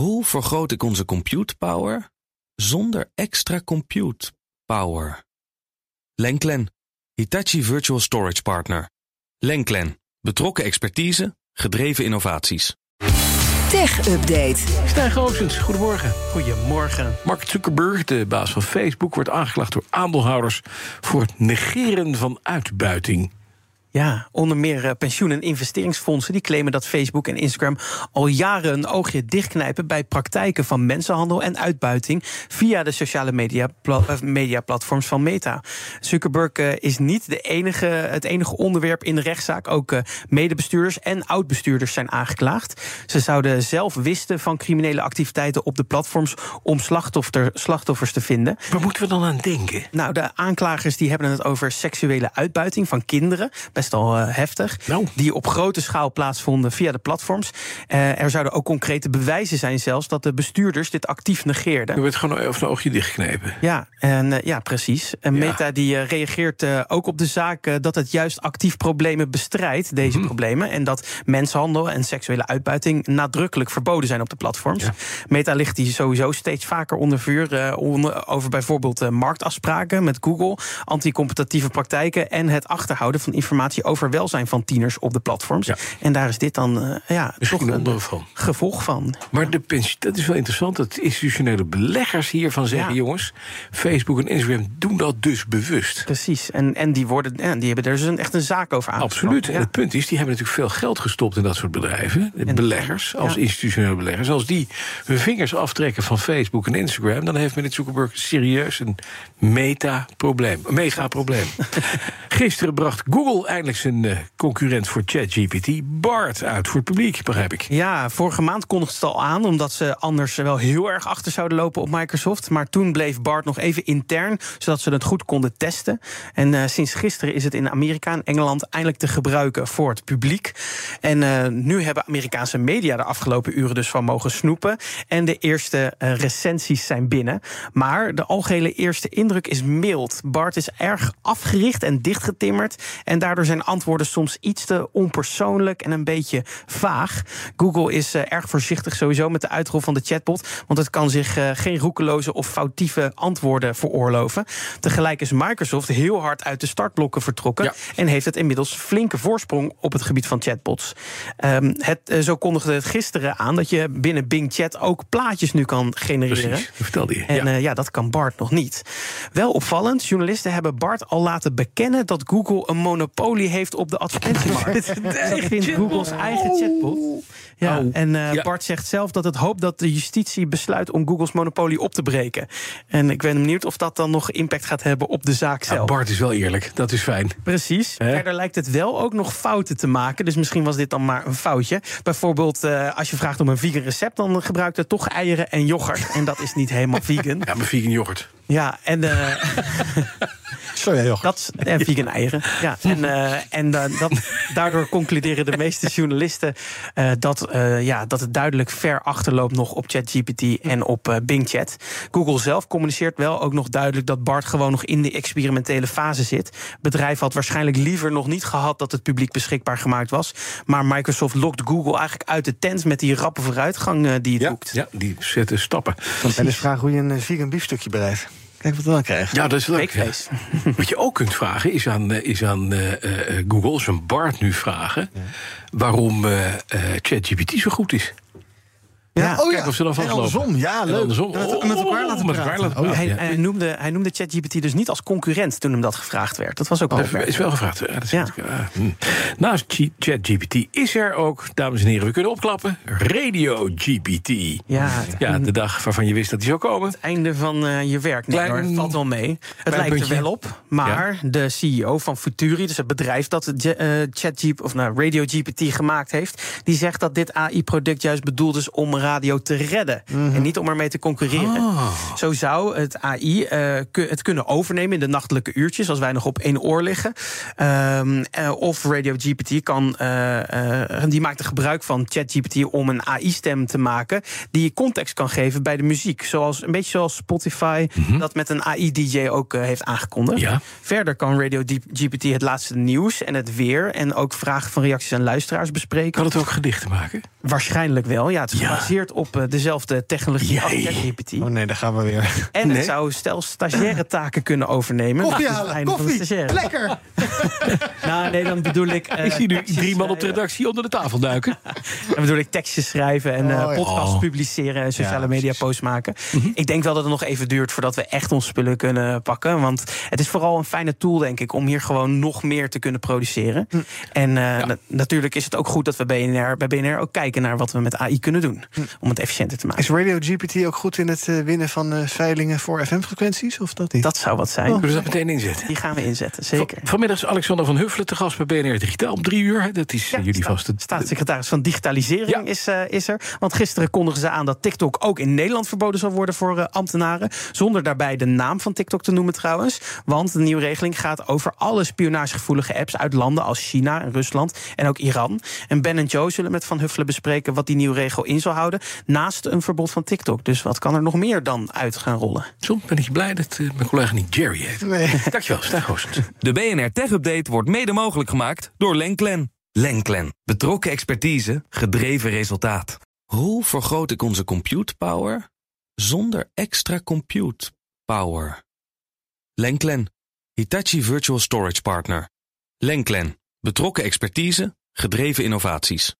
Hoe vergroot ik onze compute power zonder extra compute power? Lenklen, Hitachi Virtual Storage Partner. Lenklen, betrokken expertise, gedreven innovaties. Tech Update. Stijn Goosens, goedemorgen. Goedemorgen. Mark Zuckerberg, de baas van Facebook, wordt aangeklaagd door aandeelhouders voor het negeren van uitbuiting. Ja, onder meer uh, pensioen- en investeringsfondsen die claimen dat Facebook en Instagram al jaren een oogje dichtknijpen bij praktijken van mensenhandel en uitbuiting via de sociale media, uh, mediaplatforms van Meta. Zuckerberg uh, is niet de enige, het enige onderwerp in de rechtszaak. Ook medebestuurders en oudbestuurders zijn aangeklaagd. Ze zouden zelf wisten van criminele activiteiten op de platforms om slachtoffer, slachtoffers te vinden. Waar moeten we dan aan denken? Nou, de aanklagers die hebben het over seksuele uitbuiting van kinderen best al uh, heftig. Nou. Die op grote schaal plaatsvonden via de platforms. Uh, er zouden ook concrete bewijzen zijn zelfs dat de bestuurders dit actief negeerden. Je werd gewoon even een oogje dichtgeknepen. Ja, en, uh, ja precies. En ja. Meta die reageert ook op de zaak dat het juist actief problemen bestrijdt, deze Mhm. problemen. En dat mensenhandel en seksuele uitbuiting nadrukkelijk verboden zijn op de platforms. Ja. Meta ligt die sowieso steeds vaker onder vuur. Onder, over bijvoorbeeld marktafspraken met Google, anticompetitieve praktijken en het achterhouden van informatie over welzijn van tieners op de platforms. Ja. En daar is dit dan uh, ja, Misschien toch een van. gevolg van. Maar de pensie, dat is wel interessant dat institutionele beleggers hiervan zeggen: ja. jongens, Facebook en Instagram doen dat dus bewust. Precies. En, en die, worden, ja, die hebben er dus een, echt een zaak over aan. Absoluut. En het punt is, die hebben natuurlijk veel geld gestopt in dat soort bedrijven. En, beleggers, als institutionele beleggers. Als die hun vingers aftrekken van Facebook en Instagram, dan heeft meneer Zuckerberg serieus een meta-probleem. Een mega-probleem. Gisteren bracht Google eindelijk zijn uh, concurrent voor ChatGPT, Bart, uit voor het publiek, begrijp ik. Ja, vorige maand kondigde het al aan, omdat ze anders wel heel erg achter zouden lopen op Microsoft. Maar toen bleef Bart nog even intern, zodat ze het goed konden testen. En uh, sinds gisteren is het in Amerika en Engeland eindelijk te gebruiken voor het publiek. En uh, nu hebben Amerikaanse media de afgelopen uren dus van mogen snoepen. En de eerste recensies zijn binnen. Maar de algehele eerste indruk is mild. Bart is erg afgericht en dichtgetimmerd. En daardoor zijn antwoorden soms iets te onpersoonlijk en een beetje vaag. Google is uh, erg voorzichtig sowieso met de uitrol van de chatbot, want het kan zich uh, geen roekeloze of foutieve antwoorden veroorloven. Tegelijk is Microsoft heel hard uit de startblokken vertrokken ja. en heeft het inmiddels flinke voorsprong op het gebied van chatbots. Um, het, uh, zo kondigde het gisteren aan dat je binnen Bing Chat ook plaatjes nu kan genereren. Precies, vertelde je. En ja. ja, dat kan Bart nog niet. Wel opvallend, journalisten hebben Bart al laten bekennen dat Google een monopolie heeft op de advertentiemarkt. dat vindt Google's eigen chatbot. Ja, oh. en uh, ja. Bart zegt zelf dat het hoopt dat de justitie besluit om Google's monopolie op te breken. En ik ben benieuwd of dat dan nog impact gaat hebben op de zaak zelf. Ja, Bart is wel eerlijk, dat is fijn. Precies. He? Verder lijkt het wel ook nog fouten te maken. Dus misschien was dit dan maar een foutje. Bijvoorbeeld, uh, als je vraagt om een vegan recept, dan gebruikt het toch eieren en yoghurt. En dat is niet helemaal vegan. Ja, maar vegan yoghurt. Ja, en. Uh, Sorry, joh. Dat, en vegan eieren. Ja, en uh, en uh, dat, daardoor concluderen de meeste journalisten uh, dat, ja, dat het duidelijk ver achterloopt nog op ChatGPT en op Bing Chat. Google zelf communiceert wel ook nog duidelijk dat Bart gewoon nog in de experimentele fase zit. Het bedrijf had waarschijnlijk liever nog niet gehad dat het publiek beschikbaar gemaakt was. Maar Microsoft lokt Google eigenlijk uit de tent met die rappe vooruitgang die het ja, boekt. Ja, die zetten stappen. Dan ben eens vragen hoe je een vegan biefstukje bereidt. Kijk wat we dan krijgen. Ja, dat is leuk. Ja. Wat je ook kunt vragen is aan, is aan uh, uh, Google, een Bart nu vragen... Ja. waarom uh, ChatGPT zo goed is. Ja, oh Kijk of ze dan en andersom, ja, leuk. Andersom. Oh, met elkaar laten met elkaar laten oh, hij, noemde, hij noemde ChatGPT dus niet als concurrent toen hem dat gevraagd werd. Dat was ook oh, is wel gevraagd. Ja, dat is ja. hm. Naast ChatGPT is er ook, dames en heren, we kunnen opklappen, Radio GPT. Ja, ja, de dag waarvan je wist dat die zou komen. Het einde van uh, je werk. Nee, Klein, hoor, valt wel mee. Het lijkt puntje. er wel op. Maar ja. de CEO van Futuri, dus het bedrijf dat uh, ChatGPT of nou, Radio GPT gemaakt heeft, die zegt dat dit AI-product juist bedoeld is om radio te redden. Mm -hmm. En niet om ermee te concurreren. Oh. Zo zou het AI uh, het kunnen overnemen in de nachtelijke uurtjes, als wij nog op één oor liggen. Um, uh, of Radio GPT kan, uh, die maakt er gebruik van ChatGPT om een AI-stem te maken die context kan geven bij de muziek. Zoals, een beetje zoals Spotify mm -hmm. dat met een AI-DJ ook heeft aangekondigd. Ja. Verder kan Radio GPT het laatste nieuws en het weer en ook vragen van reacties aan luisteraars bespreken. Kan het ook gedichten maken? Waarschijnlijk wel. Ja, het is gebaseerd gebaseerd op eh, dezelfde technologie als. ChatGPT. Oh nee, daar gaan we weer. En Nee. het zou stel stagiaire taken kunnen overnemen. Koffie halen, koffie. Lekker. Nou, nee, dan bedoel ik. eh, Ik zie nu drie man op de schrijven. redactie onder de tafel duiken. Dan bedoel ik tekstjes schrijven en eh Oh, ja. podcasts Oh. publiceren en sociale Ja, media posts maken. Ik denk wel dat het nog even duurt voordat we echt ons spullen kunnen pakken. Want het is vooral een fijne tool, denk ik, om hier gewoon nog meer te kunnen produceren. En eh, na- natuurlijk is het ook goed dat we BNR, bij BNR ook kijken naar wat we met AI kunnen doen. Om het efficiënter te maken. Is Radio GPT ook goed in het eh, winnen van eh, veilingen voor FM-frequenties? Of dat niet? Dat zou wat zijn. Zullen we dat meteen inzetten? Die gaan we inzetten, zeker. Van- Vanmiddag is Alexander van Huffelen te gast bij BNR Digitaal om drie uur. Dat is eh, jullie sta- vaste... Staatssecretaris van Digitalisering Ja. is, eh, is er. Want gisteren kondigden ze aan dat TikTok ook in Nederland verboden zal worden voor eh, ambtenaren. Zonder daarbij de naam van TikTok te noemen trouwens. Want de nieuwe regeling gaat over alle spionagegevoelige apps uit landen als China en Rusland en ook Iran. En Ben en Joe zullen met Van Huffelen bespreken wat die nieuwe regel in zal houden. Naast een verbod van TikTok. Dus wat kan er nog meer dan uit gaan rollen? Soms ben ik blij dat eh, mijn collega niet Jerry heet. Nee. Dankjewel, Goossens. De BNR Tech Update wordt mede mogelijk gemaakt door Lenklen. Lenklen. Betrokken expertise, gedreven resultaat. Hoe vergroot ik onze compute power zonder extra compute power? Lenklen. Hitachi Virtual Storage Partner. Lenklen. Betrokken expertise, gedreven innovaties.